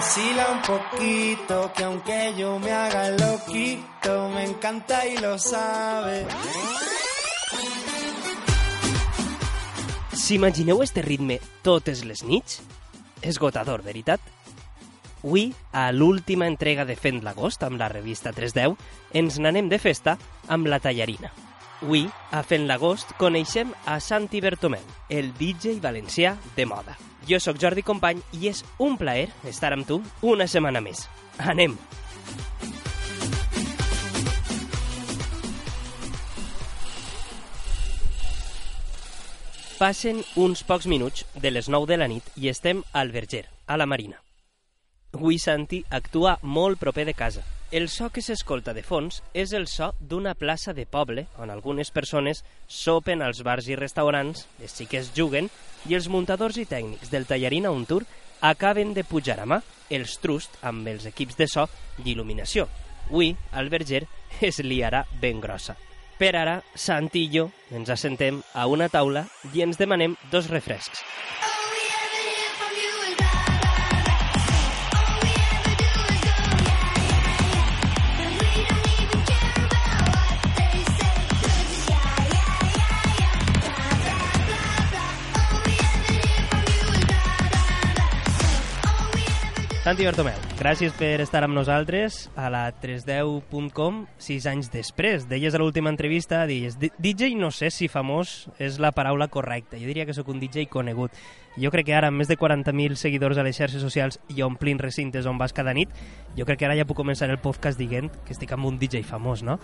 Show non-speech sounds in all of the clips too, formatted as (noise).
vacila un poquito, que aunque yo me haga loquito, me encanta y lo sabe. S'imagineu este ritme totes les nits? Esgotador, veritat? Avui, a l'última entrega de Fent l'agost amb la revista 310, ens n'anem de festa amb la tallarina. Avui, a Fent l'agost, coneixem a Santi Bertomeu, el DJ valencià de moda. Jo sóc Jordi Company i és un plaer estar amb tu una setmana més. Anem! Passen uns pocs minuts de les 9 de la nit i estem al Verger, a la Marina. Avui Santi actua molt proper de casa. El so que s'escolta de fons és el so d'una plaça de poble on algunes persones sopen als bars i restaurants, les xiques juguen i els muntadors i tècnics del Tallarina On Tour acaben de pujar a mà els trust amb els equips de so i il·luminació. Avui, al Verger, (laughs) es liarà ben grossa. Per ara, Santi i jo ens assentem a una taula i ens demanem dos refrescs. Santi Bertomeu, gràcies per estar amb nosaltres a la 310.com sis anys després. Deies a l'última entrevista, deies, DJ no sé si famós és la paraula correcta. Jo diria que sóc un DJ conegut. Jo crec que ara, amb més de 40.000 seguidors a les xarxes socials i omplint recintes on vas cada nit, jo crec que ara ja puc començar el podcast dient que estic amb un DJ famós, no?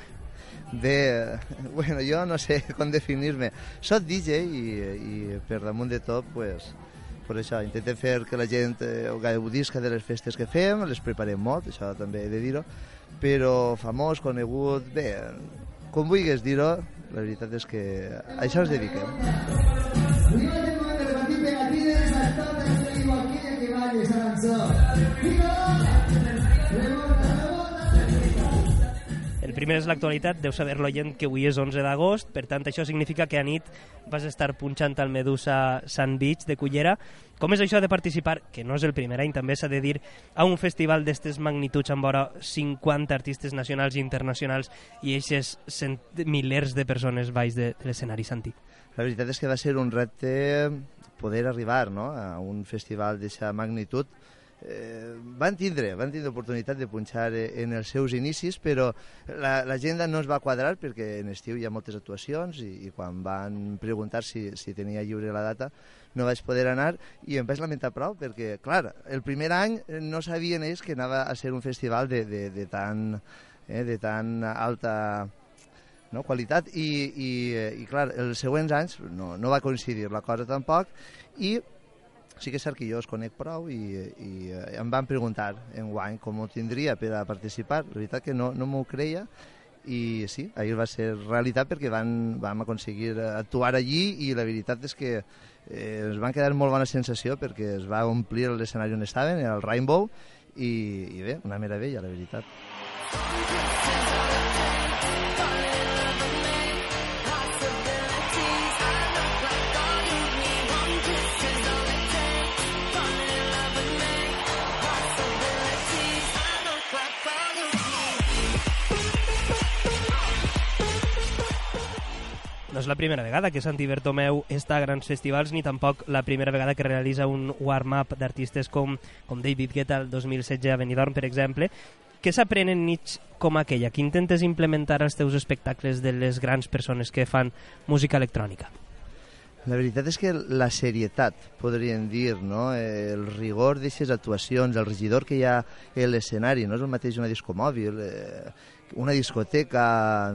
Bé, bueno, jo no sé (laughs) com definir-me. Soc DJ i, i per damunt de tot, pues, per això, intentem fer que la gent eh, gaudisca de les festes que fem, les preparem molt, això també he de dir-ho, però famós, conegut, bé, com vulguis dir-ho, la veritat és que a això ens dediquem. El primer és l'actualitat, deu saber l'oient que avui és 11 d'agost, per tant això significa que a nit vas estar punxant al Medusa Sun Beach de Cullera. Com és això de participar, que no és el primer any, també s'ha de dir, a un festival d'estes magnituds amb vora 50 artistes nacionals i internacionals i eixes milers de persones baix de, de l'escenari, Santi? La veritat és que va ser un repte poder arribar no? a un festival d'aquesta magnitud eh, van tindre, van tindre oportunitat de punxar eh, en els seus inicis, però l'agenda no es va quadrar perquè en estiu hi ha moltes actuacions i, i quan van preguntar si, si tenia lliure la data no vaig poder anar i em vaig lamentar prou perquè, clar, el primer any no sabien ells que anava a ser un festival de, de, de, tan, eh, de tan alta no? qualitat i, i, i clar, els següents anys no, no va coincidir la cosa tampoc i sí que és cert que jo els conec prou i, i em van preguntar en guany com ho tindria per a participar. La veritat que no, no m'ho creia i sí, ahir va ser realitat perquè van, vam aconseguir actuar allí i la veritat és que eh, ens van quedar molt bona sensació perquè es va omplir l'escenari on estaven, el Rainbow, i, i bé, una meravella, la veritat. És la primera vegada que Santi Bertomeu està a grans festivals ni tampoc la primera vegada que realitza un warm-up d'artistes com, com David Guetta el 2016 a Benidorm, per exemple. Què s'aprèn en nits com aquella? que intentes implementar als teus espectacles de les grans persones que fan música electrònica? La veritat és que la serietat, podríem dir, no? el rigor d'aquestes actuacions, el regidor que hi ha a l'escenari, no és el mateix una disco mòbil, eh, una discoteca,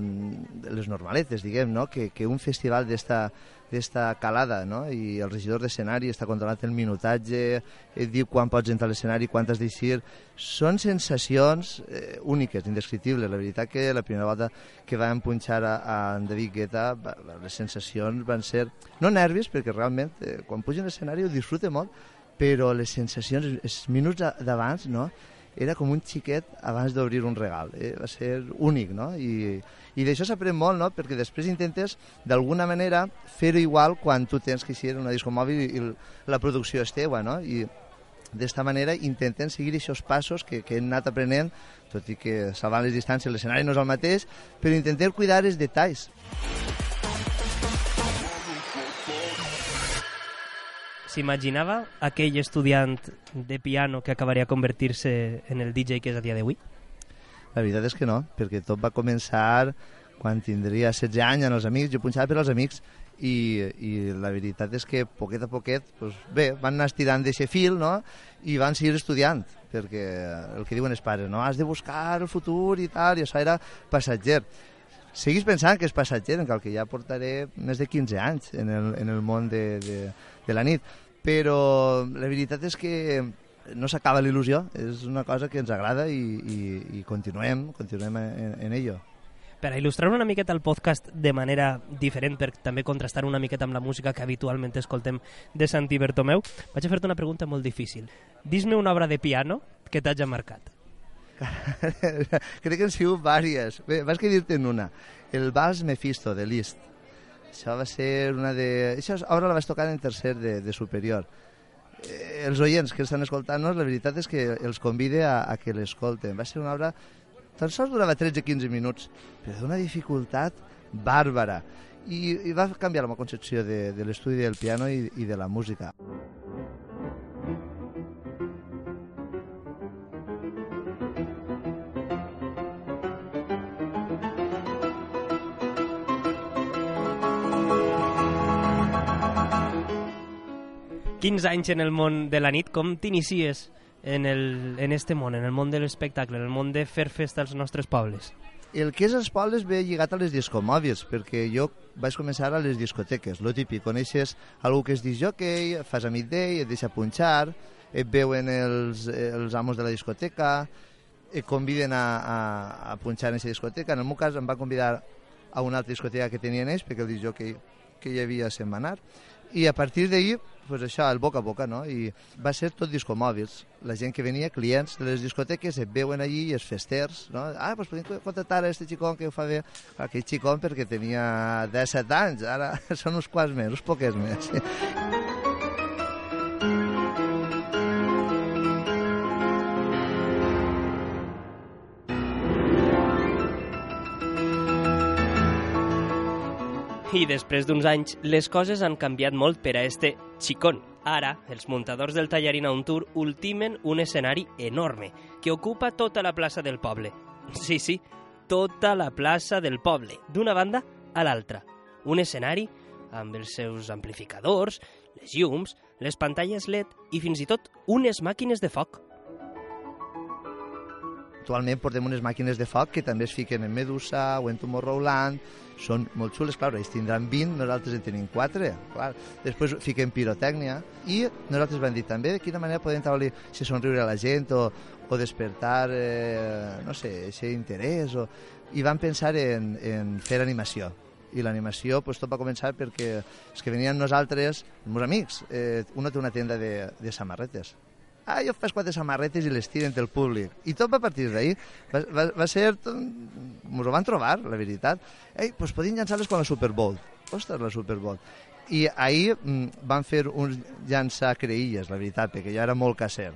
les normaletes, diguem, no? que, que un festival d'esta d'esta calada, no? i el regidor d'escenari està controlant el minutatge, et diu quan pots entrar a l'escenari, quan has d'eixir... Són sensacions eh, úniques, indescriptibles. La veritat que la primera volta que vam punxar a, a en David Guetta, les sensacions van ser... No nervis, perquè realment quan puja a l'escenari ho disfruta molt, però les sensacions, els minuts d'abans, no? Era com un xiquet abans d'obrir un regal. Eh? Va ser únic, no? I, i d'això s'aprèn molt, no? Perquè després intentes, d'alguna manera, fer-ho igual quan tu tens que ser una disco mòbil i, la producció és teua, no? I d'esta manera intenten seguir aquests passos que, que hem anat aprenent, tot i que salvant les distàncies l'escenari no és el mateix, però intentem cuidar els detalls. S'imaginava aquell estudiant de piano que acabaria a convertir-se en el DJ que és a dia d'avui? La veritat és que no, perquè tot va començar quan tindria 16 anys amb els amics, jo punxava per als amics i, i la veritat és que poquet a poquet, doncs, bé, van anar estirant d'aquest fil no? i van seguir estudiant, perquè el que diuen els pares, no? has de buscar el futur i tal, i això era passatger. Seguís pensant que és passatger, encara que ja portaré més de 15 anys en el, en el món de, de, de la nit, però la veritat és que no s'acaba l'il·lusió, és una cosa que ens agrada i, i, i continuem, continuem en, en ello. Per a il·lustrar una miqueta el podcast de manera diferent, per també contrastar una miqueta amb la música que habitualment escoltem de Santi Bertomeu, vaig a fer-te una pregunta molt difícil. Dis-me una obra de piano que t'hagi marcat. (laughs) Crec que han sigut vàries. Bé, vas que dir-te'n una. El Vals Mephisto, de Liszt. Això va ser una de... Això ara la vaig tocar en tercer de, de superior. Eh, els oients que estan escoltant-nos, la veritat és que els convide a, a que l'escolten. Va ser una obra... Tan sols durava 13-15 minuts, però d'una dificultat bàrbara. I, I va canviar la meva concepció de, de l'estudi del piano i, i de la música. Quins anys en el món de la nit, com t'inicies en, el, en este món, en el món de l'espectacle, en el món de fer festa als nostres pobles? El que és els pobles ve lligat a les discomòbils, perquè jo vaig començar a les discoteques, lo típic, coneixes algú que és disjockey, fas amic d'ell, et deixa punxar, et veuen els, els amos de la discoteca, et conviden a, a, a punxar en aquesta discoteca. En el meu cas em va convidar a una altra discoteca que tenien ells, perquè el disjockey que hi havia se'n va anar, i a partir d'ahir, pues això, el boca a boca, no? I va ser tot discomòbils. La gent que venia, clients de les discoteques, et veuen allí i els festers, no? Ah, pues podem contractar a este xicón que ho fa bé. Aquell xicón perquè tenia 17 anys, ara (laughs) són uns quants més, uns poquets més. I després d'uns anys, les coses han canviat molt per a este xicón. Ara, els muntadors del Tallarina On Tour ultimen un escenari enorme que ocupa tota la plaça del poble. (laughs) Sí, sí, tota la plaça del poble, d'una banda a l'altra. Un escenari amb els seus amplificadors, les llums, les pantalles LED i fins i tot unes màquines de foc. Actualment portem unes màquines de foc que també es fiquen en Medusa o en Tomorrowland, són molt xules, clar, ells tindran 20, nosaltres en tenim 4, clar. Després fiquem pirotècnia i nosaltres vam dir també de quina manera podem treure si somriure a la gent o, o despertar, eh, no sé, aquest interès o... i vam pensar en, en fer animació. I l'animació pues, tot va començar perquè els que venien nosaltres, els meus amics, eh, una té una tenda de, de samarretes ah, jo fas quatre samarretes i les tiren del públic. I tot va partir d'ahir. Va, va, va ser... Ens ho van trobar, la veritat. Ei, doncs podien llançar-les quan la Super Bowl. Ostres, la Super Bowl. I ahir mm, van fer uns llançar creïlles, la veritat, perquè ja era molt caser.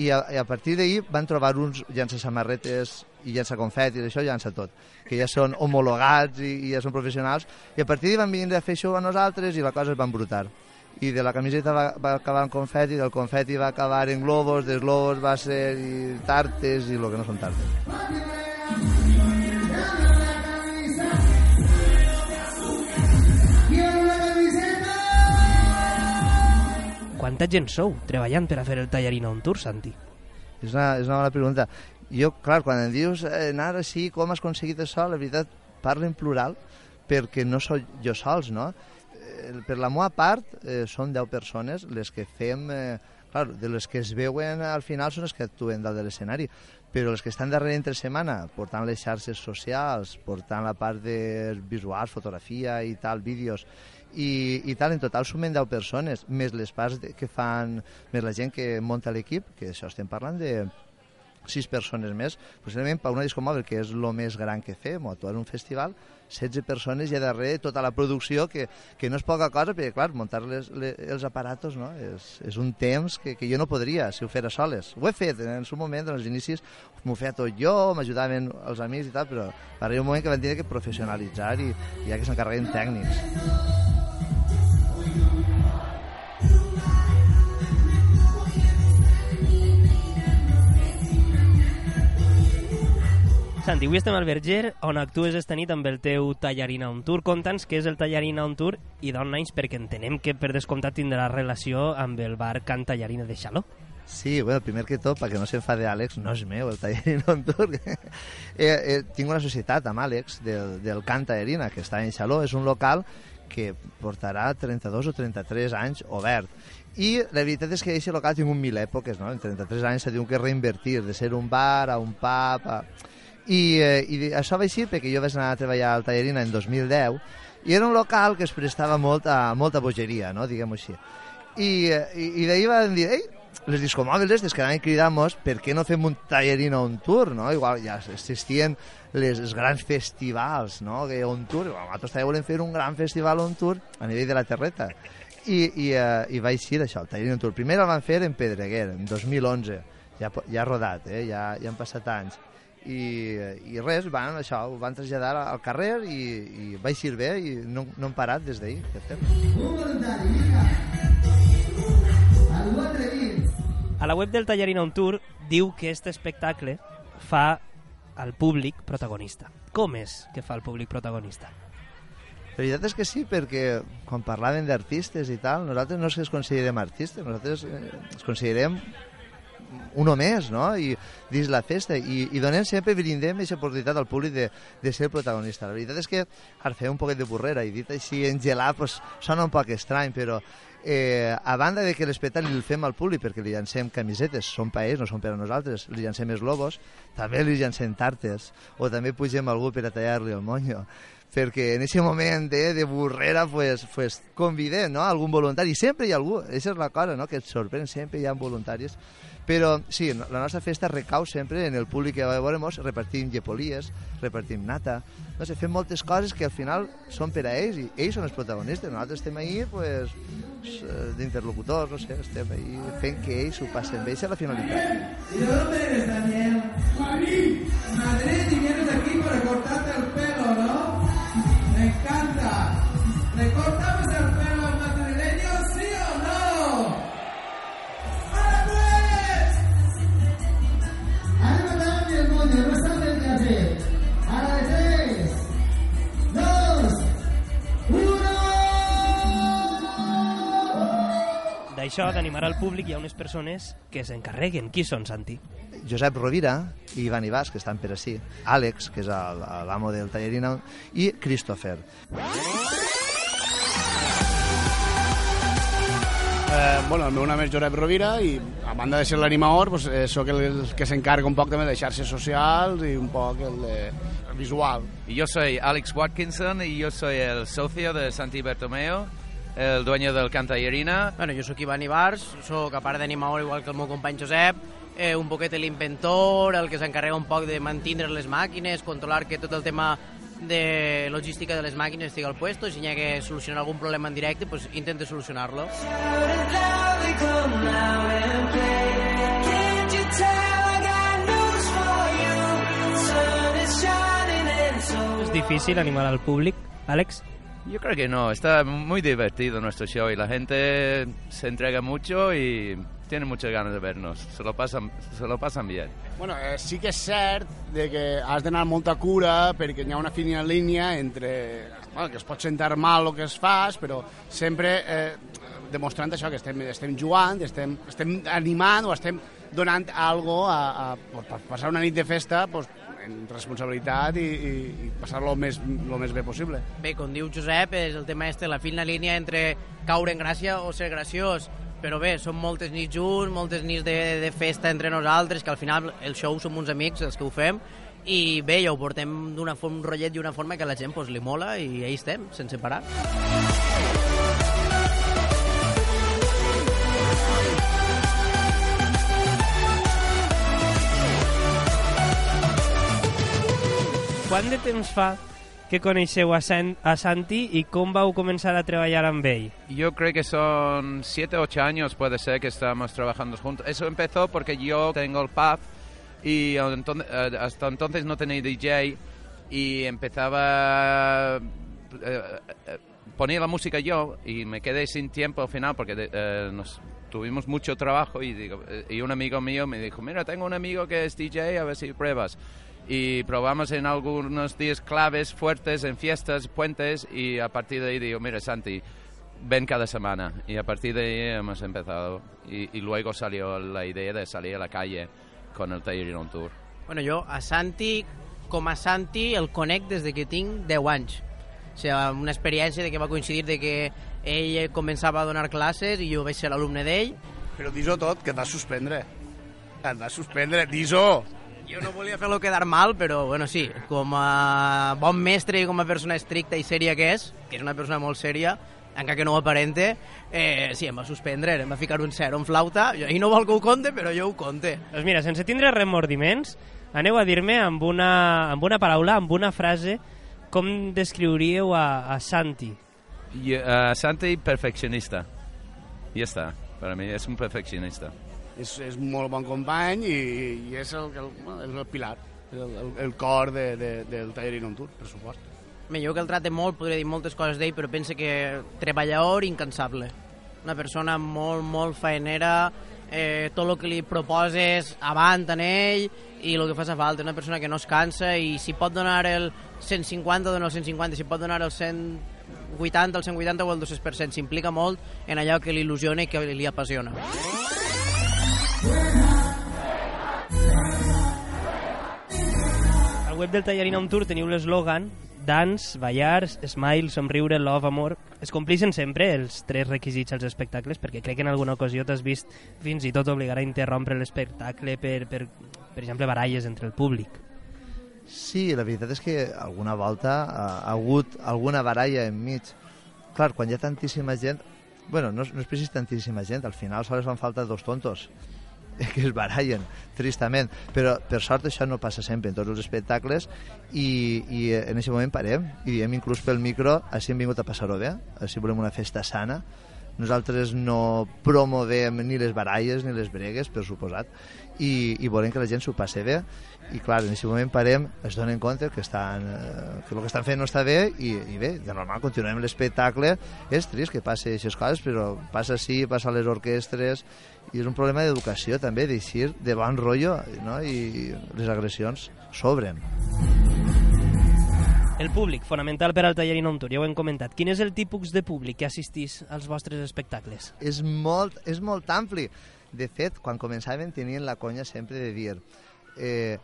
I a, i a partir d'ahir van trobar uns llança samarretes i llança confetis, això llança tot, que ja són homologats i, i ja són professionals, i a partir d'ahir van venir a fer això a nosaltres i la cosa es va embrutar i de la camiseta va, va acabar en confeti, del confeti va acabar en globos, dels globos va ser i tartes i el que no són tartes. Quanta gent sou treballant per a fer el Tallarina on Tour, Santi? És una, és una bona pregunta. Jo, clar, quan em dius eh, anar així, com has aconseguit això, la veritat, parlo en plural perquè no sóc jo sols, no? Per la meva part, eh, són 10 persones les que fem... Eh, clar, de les que es veuen al final són les que actuen dalt de l'escenari, però les que estan darrere entre setmana, portant les xarxes socials, portant la part de visuals, fotografia i tal, vídeos, i, i tal, en total sumen 10 persones, més les parts que fan, més la gent que munta l'equip, que això estem parlant de sis persones més, possiblement per una disco mòbil, que és el més gran que fem, o actuar en un festival, 16 persones i a darrere tota la producció, que, que no és poca cosa, perquè, clar, muntar les, les, els aparatos no? és, és un temps que, que jo no podria si ho fera soles. Ho he fet en el seu moment, en els inicis, m'ho feia tot jo, m'ajudaven els amics i tal, però va arribar un moment que van tenir que professionalitzar i, i ja que s'encarreguen tècnics. Santi, avui estem al Verger, on actues esta nit amb el teu Tallarina on Tour. Conta'ns què és el Tallarina on Tour i d'on naix, perquè entenem que per descomptat tindrà relació amb el bar Can Tallarina de Xaló. Sí, bueno, primer que tot, perquè no s'enfade Àlex, no és meu el Tallarina on Tour. (laughs) eh, eh, tinc una societat amb Àlex del, del Can Tallarina, que està en Xaló, és un local que portarà 32 o 33 anys obert. I la veritat és que aquest local ha tingut mil èpoques, no? En 33 anys s'ha tingut que reinvertir, de ser un bar a un pub... A... I, eh, I això va així perquè jo vaig anar a treballar al Tallarina en 2010 i era un local que es prestava molt a molta bogeria, no? diguem-ho així. I, eh, i, i d'ahir van dir, ei, les discomòbils estes que anaven cridant-nos, per què no fem un Tallarina on tour, no? Igual ja existien les, els grans festivals, no? Que on tour, igual, nosaltres també volem fer un gran festival on tour a nivell de la terreta. I, i, uh, i va així d'això, el Tallarina on tour. Primer el van fer en Pedreguer, en 2011, ja, ja rodat, eh? ja, ja han passat anys i, i res, van, això, ho van traslladar al carrer i, i va eixir bé i no, no hem parat des d'ahir de fer A la web del Tallarina on Tour diu que aquest espectacle fa al públic protagonista. Com és que fa el públic protagonista? La veritat és que sí, perquè quan parlaven d'artistes i tal, nosaltres no és que ens considerem artistes, nosaltres eh, ens considerem uno més, no? I dins la festa. I, i donem sempre, brindem aquesta oportunitat al públic de, de ser protagonista. La veritat és que ara feia un poquet de burrera i dit així en gelat pues, sona un poc estrany, però eh, a banda de que l'espectacle el fem al públic perquè li llancem camisetes, són ells, no són per a nosaltres, li llancem els globos, també li llancem tartes, o també pugem algú per a tallar-li el monyo perquè en aquest moment de, de burrera pues, pues convidem no? algun voluntari, sempre hi ha algú, aquesta és la cosa no? que et sorprèn, sempre hi ha voluntaris però sí, la nostra festa recau sempre en el públic que veurem, repartim llepolies, repartim nata, no sé, fem moltes coses que al final són per a ells i ells són els protagonistes, nosaltres estem ahí pues, d'interlocutors, no sé, estem ahí fent que ells ho passen bé, és la finalitat. ¿Y de dónde eres, Daniel? Madrid. Madrid D'això, d'animar al públic, hi ha unes persones que s'encarreguen. Qui són, Santi? Josep Rovira i Ivan Ibas, que estan per ací, Àlex, que és el- l'amo del Tallerina, i Christopher. Eh, bueno, el meu nom és Josep Rovira i a banda de ser l'animador pues, eh, sóc el, el que s'encarga un poc també de xarxes socials i un poc el, de, el visual. Y yo soy Alex Watkinson y yo soy el socio de Santi Bertomeo, el dueño del Cantallerina. Bueno, jo sóc Ivan Ibars, sóc, a part d'animador, igual que el meu company Josep, eh, un poquet l'inventor, el que s'encarrega un poc de mantindre les màquines, controlar que tot el tema de logística de les màquines estigui al puesto, si hi ha que solucionar algun problema en directe, pues intente solucionar-lo. És difícil animar al públic, Àlex? Yo creo que no, está muy divertido nuestro show y la gente se entrega mucho y tiene muchas ganas de vernos, se lo pasan, se lo pasan bien. Bueno, eh, sí que és cert de que has d'anar amb molta cura perquè hi ha una fina línia entre... Bueno, que es pot sentar mal el que es fas, però sempre eh, demostrant això, que estem, estem jugant, estem, estem animant o estem donant algo a, a, a, per passar una nit de festa pues, en responsabilitat i, i, i passar-lo el més, lo més bé possible. Bé, com diu Josep, és el tema este, la fina línia entre caure en gràcia o ser graciós. Però bé, són moltes nits junts, moltes nits de, de festa entre nosaltres, que al final el show som uns amics els que ho fem, i bé, ja ho portem un rotllet i una forma que a la gent pues, li mola i ahí estem, sense parar. Quant de temps fa que coneixeu a, San a Santi i com vau començar a treballar amb ell? Yo creo que son siete, ocho años, puede ser que estamos trabajando juntos. Eso empezó porque yo tengo el pub y eh, hasta entonces no tenía DJ y empezaba... eh, eh, ponía la música yo y me quedé sin tiempo al final porque eh, nos tuvimos mucho trabajo y, digo, y un amigo mío me dijo, mira, tengo un amigo que es DJ, a ver si pruebas. Y probamos en algunos días claves fuertes, en fiestas, puentes, y a partir de ahí digo, mira, Santi, ven cada semana. Y a partir de ahí hemos empezado. Y, y luego salió la idea de salir a la calle con el Taller on Tour. Bueno, jo a Santi, com a Santi, el conec des de que tinc 10 anys. O sigui, una experiència de que va coincidir de que ell començava a donar classes i jo vaig ser l'alumne d'ell. Però dis-ho tot, que et vas suspendre. Et vas suspendre, dis-ho! Jo no volia fer-lo quedar mal, però bueno, sí, com a bon mestre i com a persona estricta i sèria que és, que és una persona molt sèria, encara que no ho aparente, eh, sí, em va suspendre, em va ficar un zero en flauta, i no vol que ho conte, però jo ho conte. Doncs mira, sense tindre remordiments, aneu a dir-me amb una, amb una paraula, amb una frase, com descriuríeu a, a Santi. Y, eh, Santi, perfeccionista. Ya está. Para mí es un perfeccionista. És, és molt bon company i, i és el, el, el, el pilar, el, el, el cor de, de, del taller on Tour, per supost. Home, jo que el trate molt, podria dir moltes coses d'ell, però pense que treballador incansable. Una persona molt, molt faenera, eh, tot el que li proposes avant en ell i el que fa falta. Una persona que no es cansa i si pot donar el 150, dona el 150, si pot donar el 180, el 180 o el 200%. S'implica molt en allò que l'il·lusiona i que li apassiona. Web del Tallarina on Tour teniu l'eslògan Dance, ballar, smile, somriure, love, amor... Es complixen sempre els tres requisits als espectacles, perquè crec que en alguna ocasió t'has vist fins i tot obligar a interrompre l'espectacle per, per, per exemple, baralles entre el públic. Sí, la veritat és que alguna volta ha, ha hagut alguna baralla enmig. Clar, quan hi ha tantíssima gent... Bueno, no, no és precís tantíssima gent, al final sols fan falta dos tontos (laughs) que es barallen, tristament. Però, per sort, això no passa sempre en tots els espectacles i, i eh, en aquest moment parem i diem inclús pel micro així hem vingut a passar-ho bé, així volem una festa sana nosaltres no promovem ni les baralles ni les bregues, per suposat, i, i volem que la gent s'ho passi bé. I clar, en aquest moment parem, es donen compte que, estan, eh, que el que estan fent no està bé i, i bé, de normal continuem l'espectacle. És trist que passi aquestes coses, però passa així, passa a les orquestres, i és un problema d'educació també, d'eixir de bon rotllo, no? i les agressions sobren. El públic, fonamental per al Tallarina on Tour, ja ho hem comentat. Quin és el tipus de públic que assistís als vostres espectacles? és molt, és molt ampli. De fet, quan començàvem tenien la conya sempre de dir eh,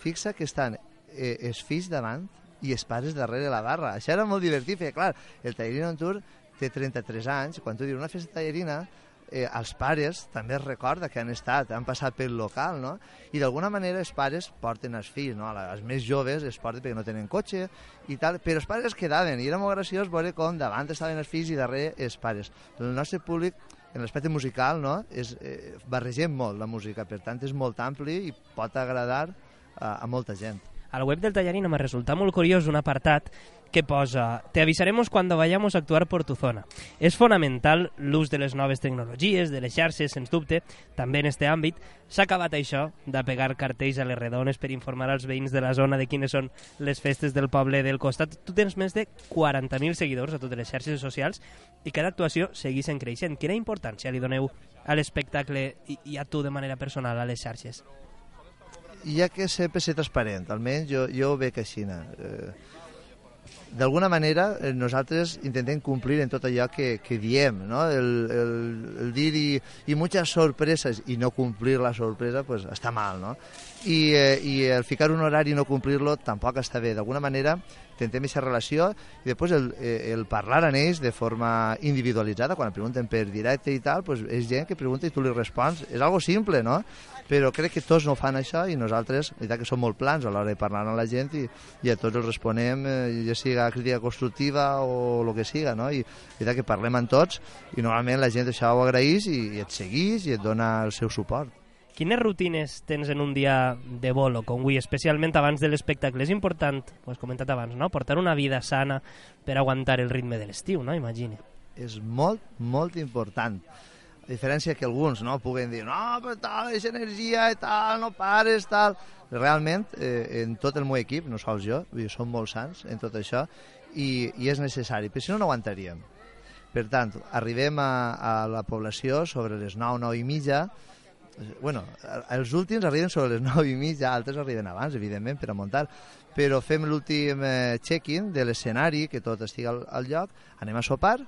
fixa que estan eh, els fills davant i els pares darrere la barra. Això era molt divertit, perquè clar, el Tallerina on Tour té 33 anys, quan tu dius una festa tallerina, eh, els pares també es recorda que han estat, han passat pel local, no? I d'alguna manera els pares porten els fills, no? Els més joves els porten perquè no tenen cotxe i tal, però els pares es quedaven i era molt graciós veure com davant estaven els fills i darrere els pares. El nostre públic en l'aspecte musical no? és, eh, barregem molt la música, per tant és molt ampli i pot agradar a, a molta gent. Al web del Tallarina me resulta molt curiós un apartat que posa Te avisaremos cuando vayamos a actuar por tu zona. És fonamental l'ús de les noves tecnologies, de les xarxes, sens dubte, també en este àmbit. S'ha acabat això de pegar cartells a les redones per informar als veïns de la zona de quines són les festes del poble del costat. Tu tens més de 40.000 seguidors a totes les xarxes socials i cada actuació segueix en creixent. Quina importància li doneu a l'espectacle i a tu de manera personal a les xarxes? I ha que sempre ser transparent, almenys jo, jo ho veig així. Eh, D'alguna manera eh, nosaltres intentem complir en tot allò que, que diem, no? el, el, el dir i muchas sorpreses i no complir la sorpresa pues, està mal, no? I, eh, i el ficar un horari i no complir-lo tampoc està bé. D'alguna manera intentem aquesta relació i després el, eh, el parlar amb ells de forma individualitzada, quan pregunten per directe i tal, pues és gent que pregunta i tu li respons. És algo simple, no? Però crec que tots no fan això i nosaltres, la veritat que som molt plans a l'hora de parlar amb la gent i, i a tots els responem, eh, ja siga crítica constructiva o el que siga, no? I la veritat que parlem amb tots i normalment la gent això ho agraeix i, i et segueix i et dona el seu suport. Quines rutines tens en un dia de bolo, com avui, especialment abans de l'espectacle? És important, ho has comentat abans, no? portar una vida sana per aguantar el ritme de l'estiu, no? Imagine. És molt, molt important. A diferència que alguns no puguen dir no, però tal, és energia i tal, no pares, tal... Realment, eh, en tot el meu equip, no sols jo, dir, som molt sants en tot això, i, i és necessari, però si no, no aguantaríem. Per tant, arribem a, a la població sobre les 9, 9 i mitja, bueno, els últims arriben sobre les (laughs) 9 i mitja, altres arriben abans, evidentment, per a muntar, però fem l'últim eh, check-in de l'escenari, que tot estigui al, al lloc, anem a sopar,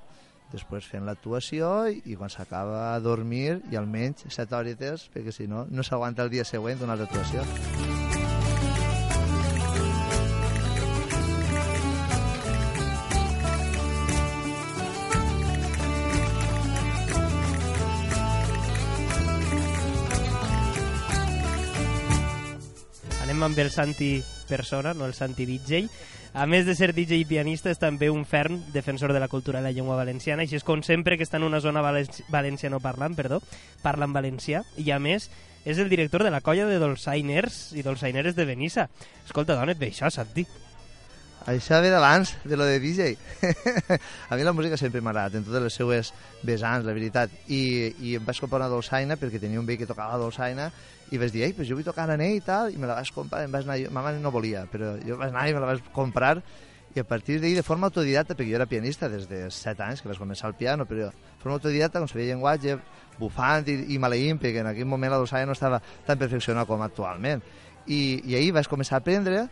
després fem l'actuació i, i quan s'acaba a dormir i almenys 7 hores, perquè si no, no s'aguanta el dia següent d'una altra actuació. Anem amb el Santi persona, no el Santi DJ. A més de ser DJ i pianista, és també un ferm defensor de la cultura de la llengua valenciana, així és com sempre que està en una zona valenci valenciano parlant, perdó, parla en valencià, i a més és el director de la colla de dolçainers i dolçaineres de Benissa. Escolta, d'on et ve això, Santi? Això ve d'abans, de lo de DJ. (laughs) a mi la música sempre m'ha agradat, en totes les seues vessants, la veritat. I, I em vaig comprar una dolçaina perquè tenia un veí que tocava dolçaina i vaig dir, ei, pues jo vull tocar en ell i tal, i me la vaig comprar, em vaig anar, ma mare no volia, però jo vaig anar i me la vaig comprar i a partir d'ahir, de forma autodidacta, perquè jo era pianista des de 7 anys, que vaig començar el piano, però de forma autodidacta, com sabia llenguatge, bufant i, i maleïm, perquè en aquell moment la dolçaina no estava tan perfeccionada com actualment. I, i ahir vaig començar a aprendre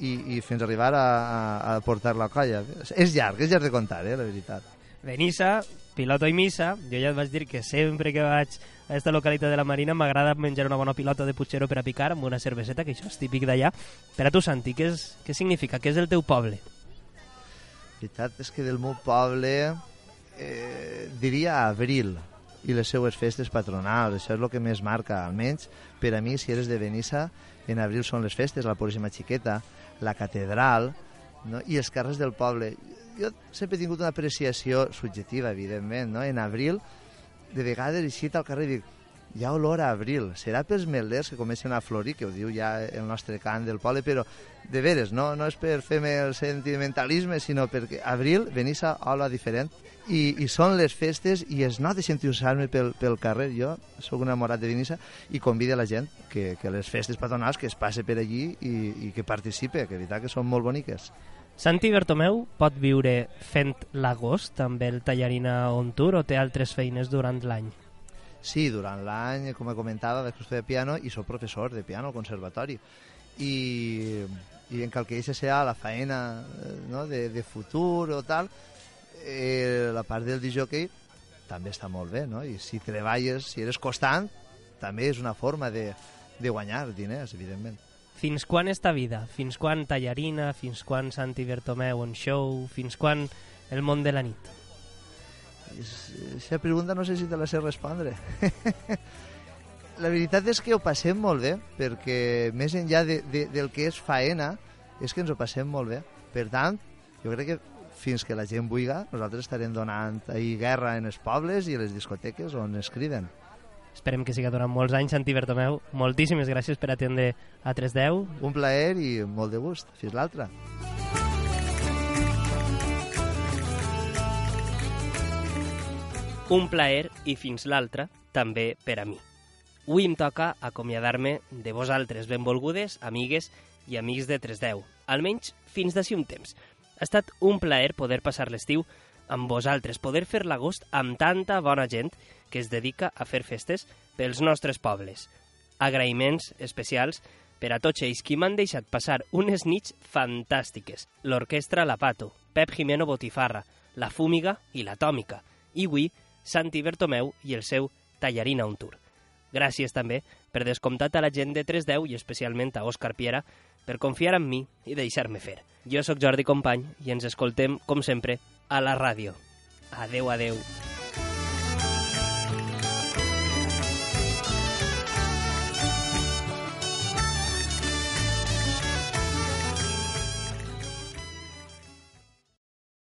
i, i fins a arribar a, a, a portar la colla. És llarg, és llarg de contar, eh, la veritat. Benissa, piloto i missa. Jo ja et vaig dir que sempre que vaig a aquesta localitat de la Marina m'agrada menjar una bona pilota de putxero per a picar amb una cerveseta, que això és típic d'allà. Per a tu, Santi, què, és, què significa? Què és el teu poble? La veritat és que del meu poble eh, diria abril i les seues festes patronals, això és el que més marca, almenys per a mi, si eres de Benissa, en abril són les festes, la Puríssima Xiqueta, la catedral no? i els carrers del poble. Jo sempre he tingut una apreciació subjectiva, evidentment, no? en abril, de vegades eixit al carrer i dic, hi ha olor a abril, serà pels melders que comencen a florir, que ho diu ja el nostre cant del poble, però de veres, no, no és per fer-me el sentimentalisme, sinó perquè abril, Benissa, hola diferent, i, i són les festes i es nota entusiasme pel, pel carrer. Jo sóc un enamorat de Benissa i convido a la gent que, que les festes patronals que es passe per allí i, i que participe, que veritat que són molt boniques. Santi Bertomeu pot viure fent l'agost amb el Tallarina on tour o té altres feines durant l'any? Sí, durant l'any, com comentava, vaig estudiar piano i sóc professor de piano al conservatori. I, i en cal que això serà la feina eh, no, de, de futur o tal, eh, la part del disjockey també està molt bé, no? I si treballes, si eres constant, també és una forma de, de guanyar diners, evidentment. Fins quan esta vida? Fins quan Tallarina? Fins quan Santi Bertomeu on show? Fins quan el món de la nit? Aquesta pregunta no sé si te la sé respondre. (laughs) la veritat és que ho passem molt bé, perquè més enllà de, de, del que és faena, és que ens ho passem molt bé. Per tant, jo crec que fins que la gent vulga, nosaltres estarem donant ahir guerra en els pobles i a les discoteques on es criden. Esperem que siga durant molts anys, Santi Bertomeu. Moltíssimes gràcies per atendre a 310. Un plaer i molt de gust. Fins l'altre. Un plaer i fins l'altre, també per a mi. Avui em toca acomiadar-me de vosaltres, benvolgudes, amigues i amics de 310, almenys fins d'ací un temps. Ha estat un plaer poder passar l'estiu amb vosaltres, poder fer l'agost amb tanta bona gent que es dedica a fer festes pels nostres pobles. Agraïments especials per a tots ells qui m'han deixat passar unes nits fantàstiques. L'orquestra La Pato, Pep Jimeno Botifarra, La Fúmiga i l'Atòmica. I avui, Santi Bertomeu i el seu Tallarina on Tour. Gràcies també per descomptat a la gent de 310 i especialment a Òscar Piera per confiar en mi i deixar-me fer. Jo sóc Jordi Company i ens escoltem, com sempre, a la ràdio. Adeu, adeu.